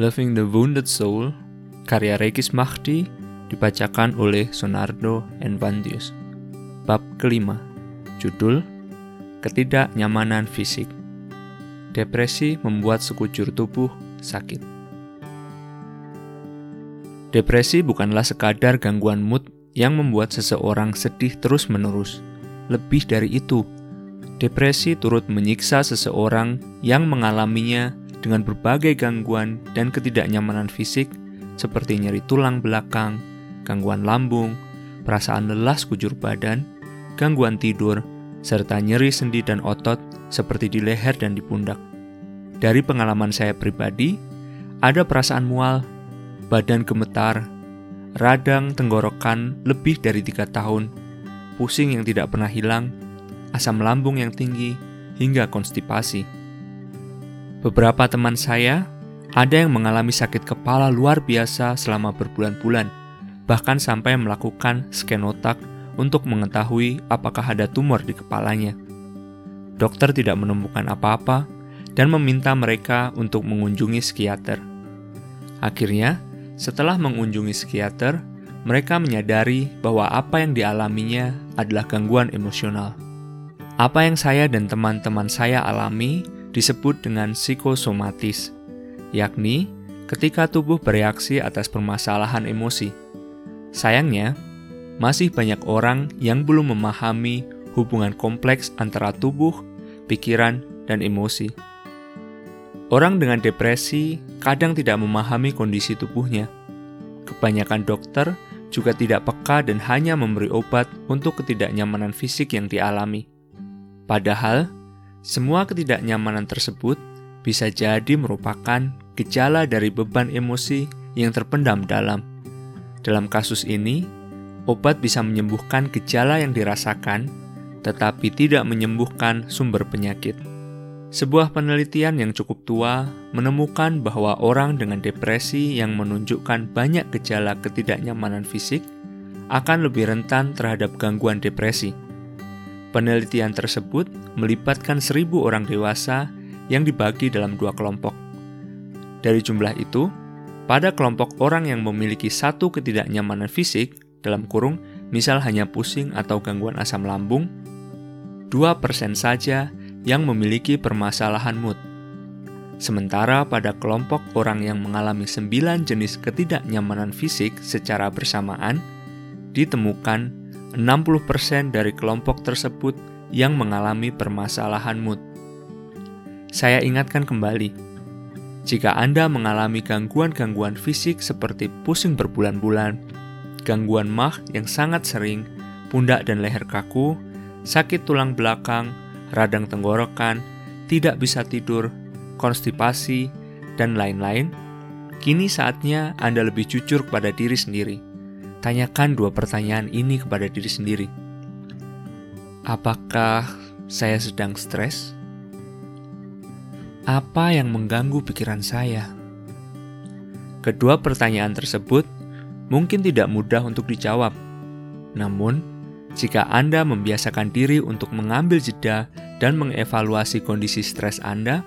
Loving the Wounded Soul, karya Regis Mahdi, dibacakan oleh Sonardo Envandius. Bab kelima, judul Ketidaknyamanan Fisik. Depresi membuat sekujur tubuh sakit. Depresi bukanlah sekadar gangguan mood yang membuat seseorang sedih terus-menerus. Lebih dari itu, depresi turut menyiksa seseorang yang mengalaminya dengan berbagai gangguan dan ketidaknyamanan fisik seperti nyeri tulang belakang, gangguan lambung, perasaan lelah sekujur badan, gangguan tidur, serta nyeri sendi dan otot seperti di leher dan di pundak. Dari pengalaman saya pribadi, ada perasaan mual, badan gemetar, radang tenggorokan lebih dari tiga tahun, pusing yang tidak pernah hilang, asam lambung yang tinggi, hingga konstipasi. Beberapa teman saya ada yang mengalami sakit kepala luar biasa selama berbulan-bulan, bahkan sampai melakukan scan otak untuk mengetahui apakah ada tumor di kepalanya. Dokter tidak menemukan apa-apa dan meminta mereka untuk mengunjungi psikiater. Akhirnya, setelah mengunjungi psikiater, mereka menyadari bahwa apa yang dialaminya adalah gangguan emosional. Apa yang saya dan teman-teman saya alami disebut dengan psikosomatis, yakni ketika tubuh bereaksi atas permasalahan emosi. Sayangnya, masih banyak orang yang belum memahami hubungan kompleks antara tubuh, pikiran, dan emosi. Orang dengan depresi kadang tidak memahami kondisi tubuhnya. Kebanyakan dokter juga tidak peka dan hanya memberi obat untuk ketidaknyamanan fisik yang dialami. Padahal, semua ketidaknyamanan tersebut bisa jadi merupakan gejala dari beban emosi yang terpendam dalam. Dalam kasus ini, obat bisa menyembuhkan gejala yang dirasakan, tetapi tidak menyembuhkan sumber penyakit. Sebuah penelitian yang cukup tua menemukan bahwa orang dengan depresi yang menunjukkan banyak gejala ketidaknyamanan fisik akan lebih rentan terhadap gangguan depresi. Penelitian tersebut melibatkan seribu orang dewasa yang dibagi dalam dua kelompok. Dari jumlah itu, pada kelompok orang yang memiliki satu ketidaknyamanan fisik, dalam kurung, misal hanya pusing atau gangguan asam lambung, 2% saja yang memiliki permasalahan mood. Sementara pada kelompok orang yang mengalami 9 jenis ketidaknyamanan fisik secara bersamaan, ditemukan 60% dari kelompok tersebut yang mengalami permasalahan mood. Saya ingatkan kembali, jika Anda mengalami gangguan-gangguan fisik seperti pusing berbulan-bulan, gangguan mah yang sangat sering, pundak dan leher kaku, sakit tulang belakang, radang tenggorokan, tidak bisa tidur, konstipasi, dan lain-lain, kini saatnya Anda lebih jujur kepada diri sendiri Tanyakan dua pertanyaan ini kepada diri sendiri. Apakah saya sedang stres? Apa yang mengganggu pikiran saya? Kedua pertanyaan tersebut mungkin tidak mudah untuk dijawab. Namun, jika Anda membiasakan diri untuk mengambil jeda dan mengevaluasi kondisi stres Anda,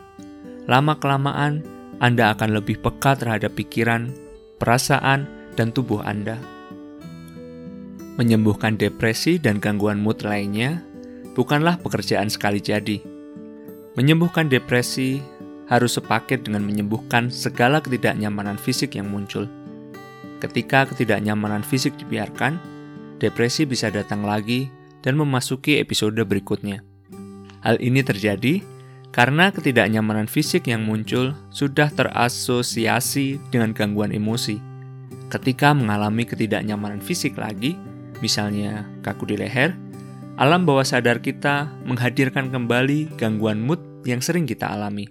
lama-kelamaan Anda akan lebih peka terhadap pikiran, perasaan, dan tubuh Anda. Menyembuhkan depresi dan gangguan mood lainnya bukanlah pekerjaan sekali jadi. Menyembuhkan depresi harus sepaket dengan menyembuhkan segala ketidaknyamanan fisik yang muncul. Ketika ketidaknyamanan fisik dibiarkan, depresi bisa datang lagi dan memasuki episode berikutnya. Hal ini terjadi karena ketidaknyamanan fisik yang muncul sudah terasosiasi dengan gangguan emosi. Ketika mengalami ketidaknyamanan fisik lagi, misalnya kaku di leher, alam bawah sadar kita menghadirkan kembali gangguan mood yang sering kita alami.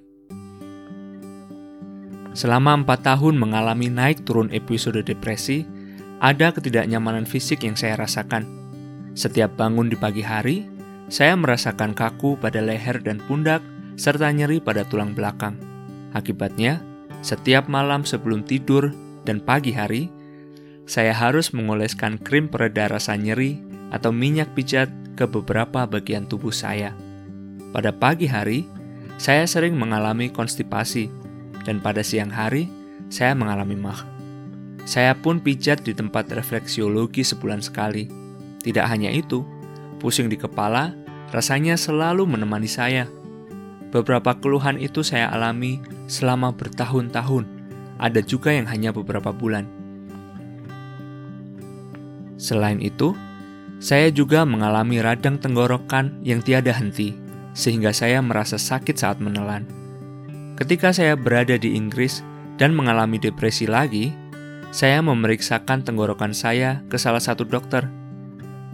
Selama empat tahun mengalami naik turun episode depresi, ada ketidaknyamanan fisik yang saya rasakan. Setiap bangun di pagi hari, saya merasakan kaku pada leher dan pundak, serta nyeri pada tulang belakang. Akibatnya, setiap malam sebelum tidur dan pagi hari, saya harus mengoleskan krim pereda rasa nyeri atau minyak pijat ke beberapa bagian tubuh saya. Pada pagi hari, saya sering mengalami konstipasi, dan pada siang hari, saya mengalami mah. Saya pun pijat di tempat refleksiologi sebulan sekali. Tidak hanya itu, pusing di kepala rasanya selalu menemani saya. Beberapa keluhan itu saya alami selama bertahun-tahun. Ada juga yang hanya beberapa bulan. Selain itu, saya juga mengalami radang tenggorokan yang tiada henti, sehingga saya merasa sakit saat menelan. Ketika saya berada di Inggris dan mengalami depresi lagi, saya memeriksakan tenggorokan saya ke salah satu dokter.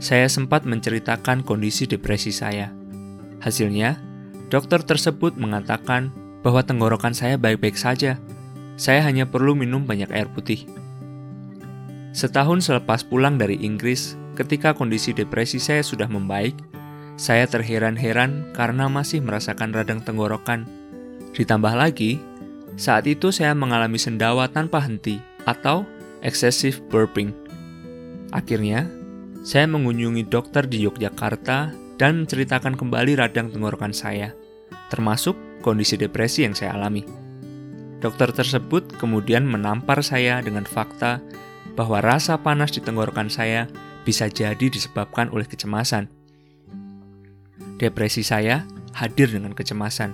Saya sempat menceritakan kondisi depresi saya. Hasilnya, dokter tersebut mengatakan bahwa tenggorokan saya baik-baik saja. Saya hanya perlu minum banyak air putih. Setahun selepas pulang dari Inggris, ketika kondisi depresi saya sudah membaik, saya terheran-heran karena masih merasakan radang tenggorokan. Ditambah lagi, saat itu saya mengalami sendawa tanpa henti atau excessive burping. Akhirnya, saya mengunjungi dokter di Yogyakarta dan menceritakan kembali radang tenggorokan saya, termasuk kondisi depresi yang saya alami. Dokter tersebut kemudian menampar saya dengan fakta bahwa rasa panas di tenggorokan saya bisa jadi disebabkan oleh kecemasan. Depresi saya hadir dengan kecemasan.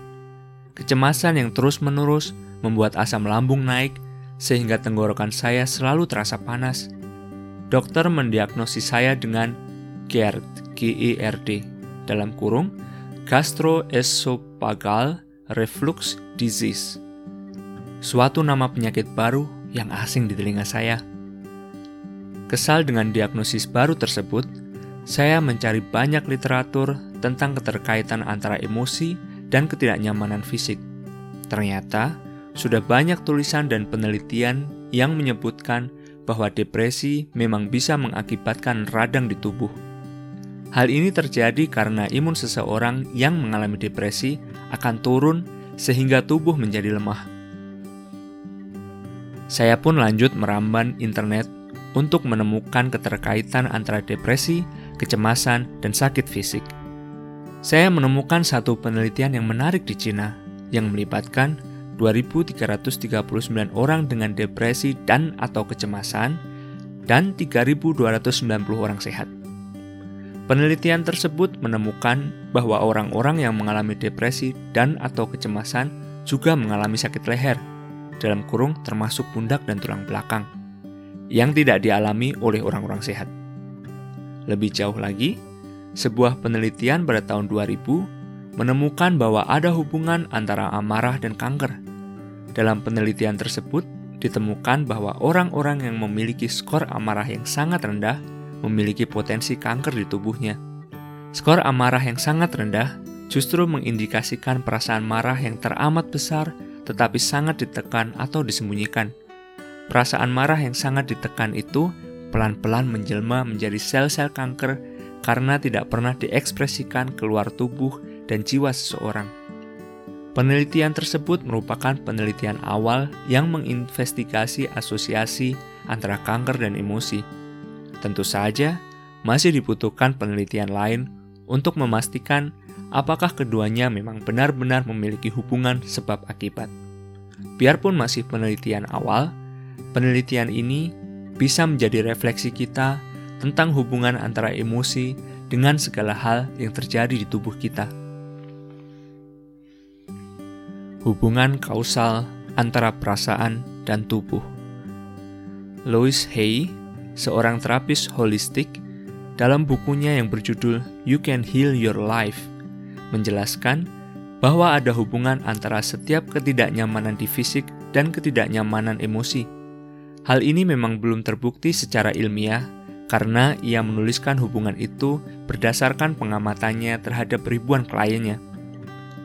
Kecemasan yang terus-menerus membuat asam lambung naik sehingga tenggorokan saya selalu terasa panas. Dokter mendiagnosis saya dengan GERD, GERD, dalam kurung gastroesophageal reflux disease. Suatu nama penyakit baru yang asing di telinga saya. Kesal dengan diagnosis baru tersebut, saya mencari banyak literatur tentang keterkaitan antara emosi dan ketidaknyamanan fisik. Ternyata, sudah banyak tulisan dan penelitian yang menyebutkan bahwa depresi memang bisa mengakibatkan radang di tubuh. Hal ini terjadi karena imun seseorang yang mengalami depresi akan turun sehingga tubuh menjadi lemah. Saya pun lanjut meramban internet untuk menemukan keterkaitan antara depresi, kecemasan, dan sakit fisik. Saya menemukan satu penelitian yang menarik di Cina yang melibatkan 2.339 orang dengan depresi dan atau kecemasan, dan 3.290 orang sehat. Penelitian tersebut menemukan bahwa orang-orang yang mengalami depresi dan atau kecemasan juga mengalami sakit leher, dalam kurung termasuk pundak dan tulang belakang, yang tidak dialami oleh orang-orang sehat. Lebih jauh lagi, sebuah penelitian pada tahun 2000 menemukan bahwa ada hubungan antara amarah dan kanker. Dalam penelitian tersebut, ditemukan bahwa orang-orang yang memiliki skor amarah yang sangat rendah memiliki potensi kanker di tubuhnya. Skor amarah yang sangat rendah justru mengindikasikan perasaan marah yang teramat besar tetapi sangat ditekan atau disembunyikan. Perasaan marah yang sangat ditekan itu pelan-pelan menjelma menjadi sel-sel kanker karena tidak pernah diekspresikan keluar tubuh dan jiwa seseorang. Penelitian tersebut merupakan penelitian awal yang menginvestigasi asosiasi antara kanker dan emosi. Tentu saja, masih dibutuhkan penelitian lain untuk memastikan apakah keduanya memang benar-benar memiliki hubungan sebab akibat. Biarpun masih penelitian awal, penelitian ini bisa menjadi refleksi kita tentang hubungan antara emosi dengan segala hal yang terjadi di tubuh kita. hubungan kausal antara perasaan dan tubuh. Louis Hay, seorang terapis holistik, dalam bukunya yang berjudul You Can Heal Your Life, menjelaskan bahwa ada hubungan antara setiap ketidaknyamanan di fisik dan ketidaknyamanan emosi. Hal ini memang belum terbukti secara ilmiah karena ia menuliskan hubungan itu berdasarkan pengamatannya terhadap ribuan kliennya.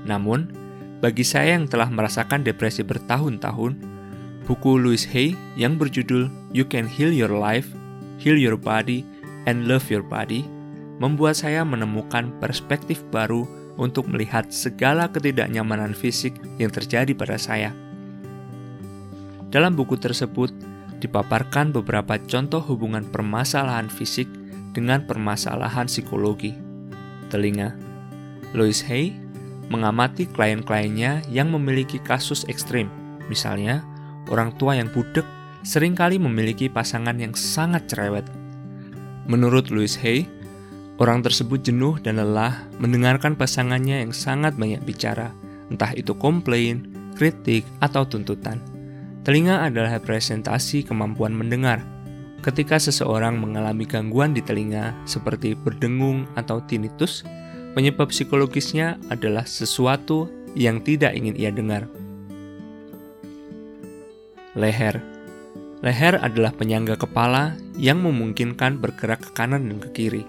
Namun, bagi saya yang telah merasakan depresi bertahun-tahun, buku Louis Hay yang berjudul You Can Heal Your Life, Heal Your Body, and Love Your Body membuat saya menemukan perspektif baru untuk melihat segala ketidaknyamanan fisik yang terjadi pada saya. Dalam buku tersebut dipaparkan beberapa contoh hubungan permasalahan fisik dengan permasalahan psikologi. Telinga Louis Hay mengamati klien-kliennya yang memiliki kasus ekstrim, misalnya orang tua yang budek sering kali memiliki pasangan yang sangat cerewet. Menurut Louis Hay, orang tersebut jenuh dan lelah mendengarkan pasangannya yang sangat banyak bicara, entah itu komplain, kritik, atau tuntutan. Telinga adalah representasi kemampuan mendengar. Ketika seseorang mengalami gangguan di telinga, seperti berdengung atau tinnitus, penyebab psikologisnya adalah sesuatu yang tidak ingin ia dengar. Leher Leher adalah penyangga kepala yang memungkinkan bergerak ke kanan dan ke kiri.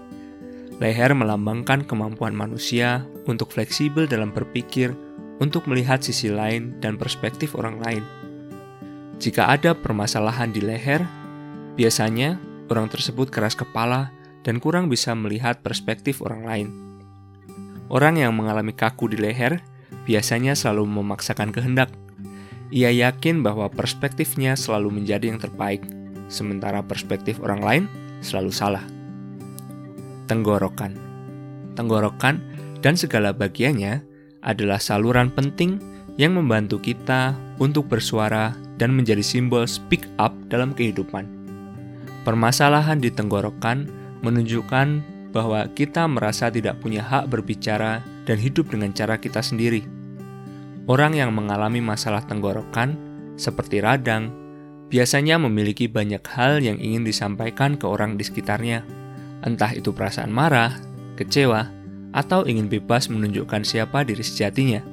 Leher melambangkan kemampuan manusia untuk fleksibel dalam berpikir, untuk melihat sisi lain dan perspektif orang lain. Jika ada permasalahan di leher, biasanya orang tersebut keras kepala dan kurang bisa melihat perspektif orang lain. Orang yang mengalami kaku di leher biasanya selalu memaksakan kehendak ia yakin bahwa perspektifnya selalu menjadi yang terbaik, sementara perspektif orang lain selalu salah. Tenggorokan Tenggorokan dan segala bagiannya adalah saluran penting yang membantu kita untuk bersuara dan menjadi simbol speak up dalam kehidupan. Permasalahan di tenggorokan menunjukkan bahwa kita merasa tidak punya hak berbicara dan hidup dengan cara kita sendiri Orang yang mengalami masalah tenggorokan, seperti radang, biasanya memiliki banyak hal yang ingin disampaikan ke orang di sekitarnya, entah itu perasaan marah, kecewa, atau ingin bebas menunjukkan siapa diri sejatinya,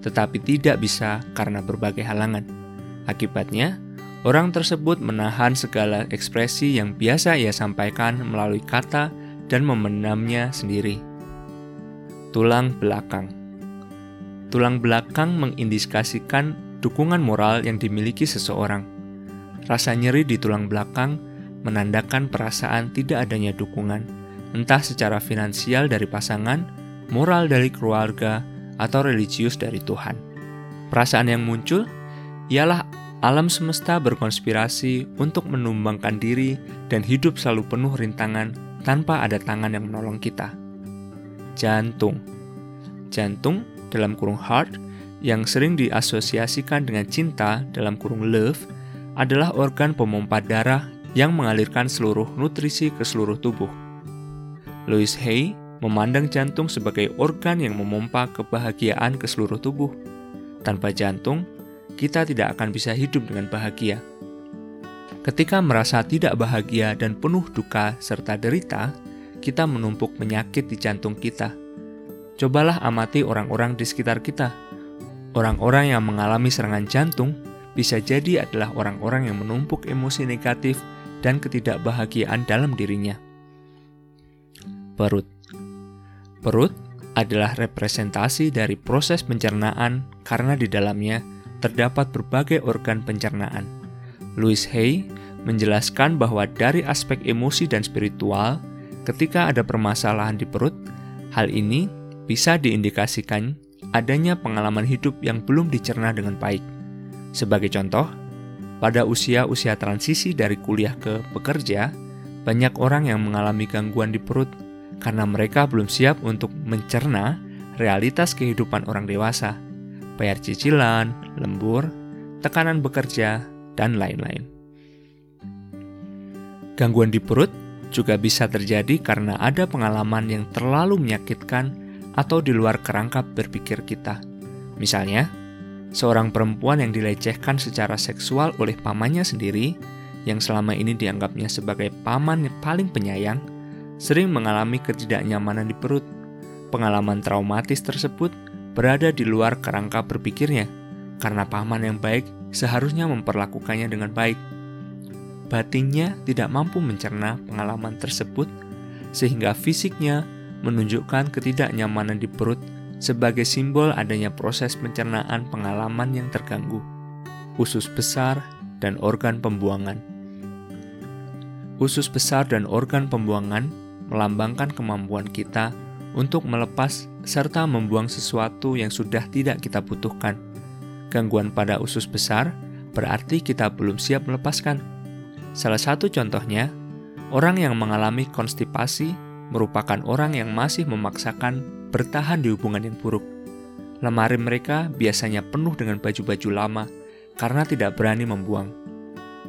tetapi tidak bisa karena berbagai halangan. Akibatnya, orang tersebut menahan segala ekspresi yang biasa ia sampaikan melalui kata dan memendamnya sendiri. Tulang belakang Tulang belakang mengindikasikan dukungan moral yang dimiliki seseorang. Rasa nyeri di tulang belakang menandakan perasaan tidak adanya dukungan, entah secara finansial dari pasangan, moral dari keluarga, atau religius dari Tuhan. Perasaan yang muncul ialah alam semesta berkonspirasi untuk menumbangkan diri dan hidup selalu penuh rintangan tanpa ada tangan yang menolong kita. Jantung Jantung dalam kurung heart yang sering diasosiasikan dengan cinta dalam kurung love adalah organ pemompa darah yang mengalirkan seluruh nutrisi ke seluruh tubuh. Louis Hay memandang jantung sebagai organ yang memompa kebahagiaan ke seluruh tubuh. Tanpa jantung, kita tidak akan bisa hidup dengan bahagia. Ketika merasa tidak bahagia dan penuh duka serta derita, kita menumpuk penyakit di jantung kita Cobalah amati orang-orang di sekitar kita. Orang-orang yang mengalami serangan jantung bisa jadi adalah orang-orang yang menumpuk emosi negatif dan ketidakbahagiaan dalam dirinya. Perut Perut adalah representasi dari proses pencernaan karena di dalamnya terdapat berbagai organ pencernaan. Louis Hay menjelaskan bahwa dari aspek emosi dan spiritual, ketika ada permasalahan di perut, hal ini bisa diindikasikan adanya pengalaman hidup yang belum dicerna dengan baik. Sebagai contoh, pada usia-usia transisi dari kuliah ke bekerja, banyak orang yang mengalami gangguan di perut karena mereka belum siap untuk mencerna realitas kehidupan orang dewasa, bayar cicilan, lembur, tekanan bekerja, dan lain-lain. Gangguan di perut juga bisa terjadi karena ada pengalaman yang terlalu menyakitkan atau di luar kerangka berpikir kita. Misalnya, seorang perempuan yang dilecehkan secara seksual oleh pamannya sendiri, yang selama ini dianggapnya sebagai paman yang paling penyayang, sering mengalami ketidaknyamanan di perut. Pengalaman traumatis tersebut berada di luar kerangka berpikirnya, karena paman yang baik seharusnya memperlakukannya dengan baik. Batinnya tidak mampu mencerna pengalaman tersebut, sehingga fisiknya menunjukkan ketidaknyamanan di perut sebagai simbol adanya proses pencernaan pengalaman yang terganggu, usus besar, dan organ pembuangan. Usus besar dan organ pembuangan melambangkan kemampuan kita untuk melepas serta membuang sesuatu yang sudah tidak kita butuhkan. Gangguan pada usus besar berarti kita belum siap melepaskan. Salah satu contohnya, orang yang mengalami konstipasi merupakan orang yang masih memaksakan bertahan di hubungan yang buruk. Lemari mereka biasanya penuh dengan baju-baju lama karena tidak berani membuang.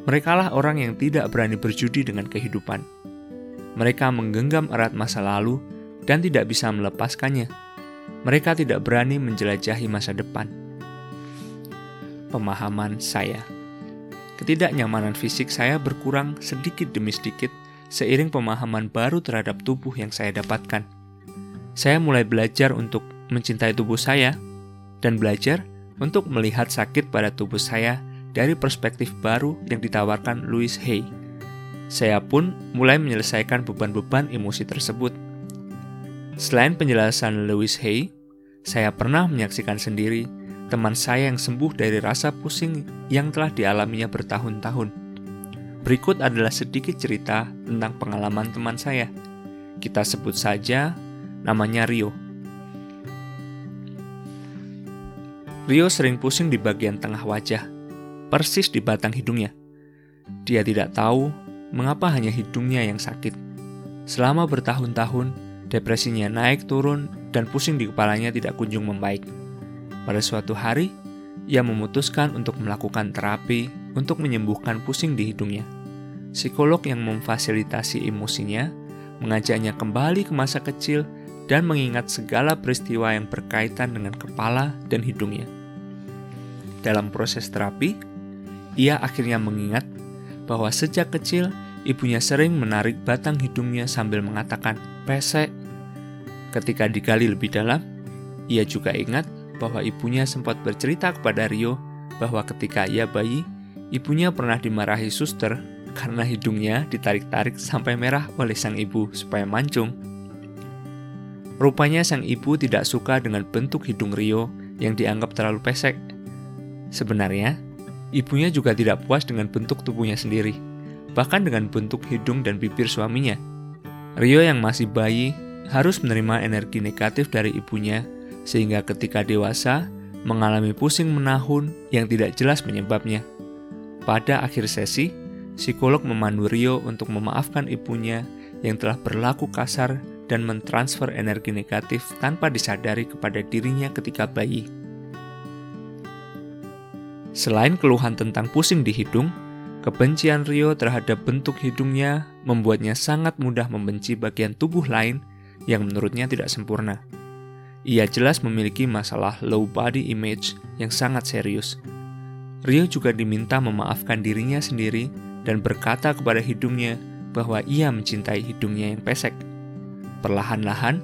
Merekalah orang yang tidak berani berjudi dengan kehidupan. Mereka menggenggam erat masa lalu dan tidak bisa melepaskannya. Mereka tidak berani menjelajahi masa depan. Pemahaman saya ketidaknyamanan fisik saya berkurang sedikit demi sedikit seiring pemahaman baru terhadap tubuh yang saya dapatkan. Saya mulai belajar untuk mencintai tubuh saya dan belajar untuk melihat sakit pada tubuh saya dari perspektif baru yang ditawarkan Louis Hay. Saya pun mulai menyelesaikan beban-beban emosi tersebut. Selain penjelasan Louis Hay, saya pernah menyaksikan sendiri teman saya yang sembuh dari rasa pusing yang telah dialaminya bertahun-tahun. Berikut adalah sedikit cerita tentang pengalaman teman saya. Kita sebut saja namanya Rio. Rio sering pusing di bagian tengah wajah, persis di batang hidungnya. Dia tidak tahu mengapa hanya hidungnya yang sakit. Selama bertahun-tahun, depresinya naik turun dan pusing di kepalanya tidak kunjung membaik. Pada suatu hari, ia memutuskan untuk melakukan terapi untuk menyembuhkan pusing di hidungnya. Psikolog yang memfasilitasi emosinya mengajaknya kembali ke masa kecil dan mengingat segala peristiwa yang berkaitan dengan kepala dan hidungnya. Dalam proses terapi, ia akhirnya mengingat bahwa sejak kecil ibunya sering menarik batang hidungnya sambil mengatakan pesek. Ketika digali lebih dalam, ia juga ingat bahwa ibunya sempat bercerita kepada Rio bahwa ketika ia bayi, ibunya pernah dimarahi suster karena hidungnya ditarik-tarik sampai merah oleh sang ibu supaya mancung. Rupanya sang ibu tidak suka dengan bentuk hidung Rio yang dianggap terlalu pesek. Sebenarnya, ibunya juga tidak puas dengan bentuk tubuhnya sendiri, bahkan dengan bentuk hidung dan bibir suaminya. Rio yang masih bayi harus menerima energi negatif dari ibunya sehingga ketika dewasa mengalami pusing menahun yang tidak jelas penyebabnya. Pada akhir sesi, psikolog memandu Rio untuk memaafkan ibunya yang telah berlaku kasar dan mentransfer energi negatif tanpa disadari kepada dirinya ketika bayi. Selain keluhan tentang pusing di hidung, kebencian Rio terhadap bentuk hidungnya membuatnya sangat mudah membenci bagian tubuh lain yang menurutnya tidak sempurna. Ia jelas memiliki masalah low body image yang sangat serius. Rio juga diminta memaafkan dirinya sendiri dan berkata kepada hidungnya bahwa ia mencintai hidungnya yang pesek. Perlahan-lahan,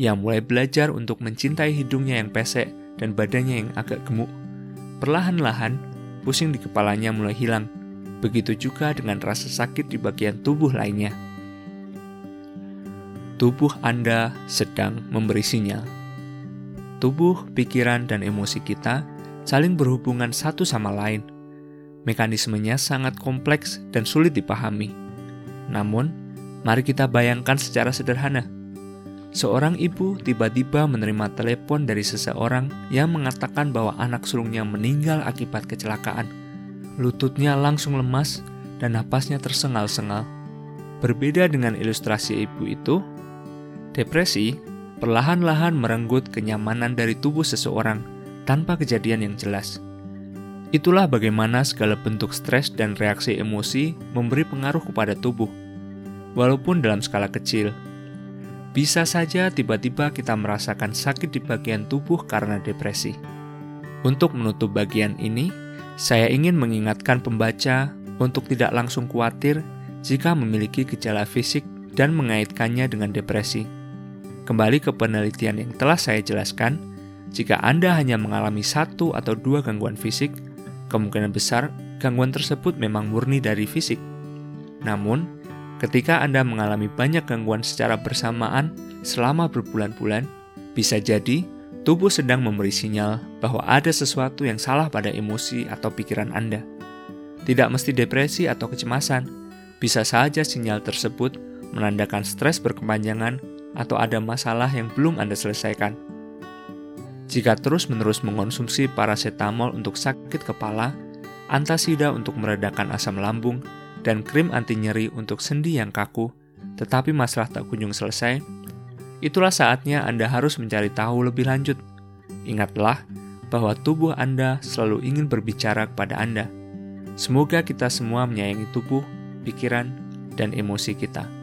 ia mulai belajar untuk mencintai hidungnya yang pesek dan badannya yang agak gemuk. Perlahan-lahan, pusing di kepalanya mulai hilang. Begitu juga dengan rasa sakit di bagian tubuh lainnya. Tubuh Anda sedang memberi sinyal tubuh, pikiran, dan emosi kita saling berhubungan satu sama lain. Mekanismenya sangat kompleks dan sulit dipahami. Namun, mari kita bayangkan secara sederhana. Seorang ibu tiba-tiba menerima telepon dari seseorang yang mengatakan bahwa anak sulungnya meninggal akibat kecelakaan. Lututnya langsung lemas dan napasnya tersengal-sengal. Berbeda dengan ilustrasi ibu itu, depresi perlahan-lahan merenggut kenyamanan dari tubuh seseorang tanpa kejadian yang jelas. Itulah bagaimana segala bentuk stres dan reaksi emosi memberi pengaruh kepada tubuh, walaupun dalam skala kecil. Bisa saja tiba-tiba kita merasakan sakit di bagian tubuh karena depresi. Untuk menutup bagian ini, saya ingin mengingatkan pembaca untuk tidak langsung khawatir jika memiliki gejala fisik dan mengaitkannya dengan depresi. Kembali ke penelitian yang telah saya jelaskan, jika Anda hanya mengalami satu atau dua gangguan fisik, kemungkinan besar gangguan tersebut memang murni dari fisik. Namun, ketika Anda mengalami banyak gangguan secara bersamaan selama berbulan-bulan, bisa jadi tubuh sedang memberi sinyal bahwa ada sesuatu yang salah pada emosi atau pikiran Anda. Tidak mesti depresi atau kecemasan, bisa saja sinyal tersebut menandakan stres berkepanjangan atau ada masalah yang belum Anda selesaikan. Jika terus-menerus mengonsumsi paracetamol untuk sakit kepala, antasida untuk meredakan asam lambung, dan krim anti nyeri untuk sendi yang kaku, tetapi masalah tak kunjung selesai, itulah saatnya Anda harus mencari tahu lebih lanjut. Ingatlah bahwa tubuh Anda selalu ingin berbicara kepada Anda. Semoga kita semua menyayangi tubuh, pikiran, dan emosi kita.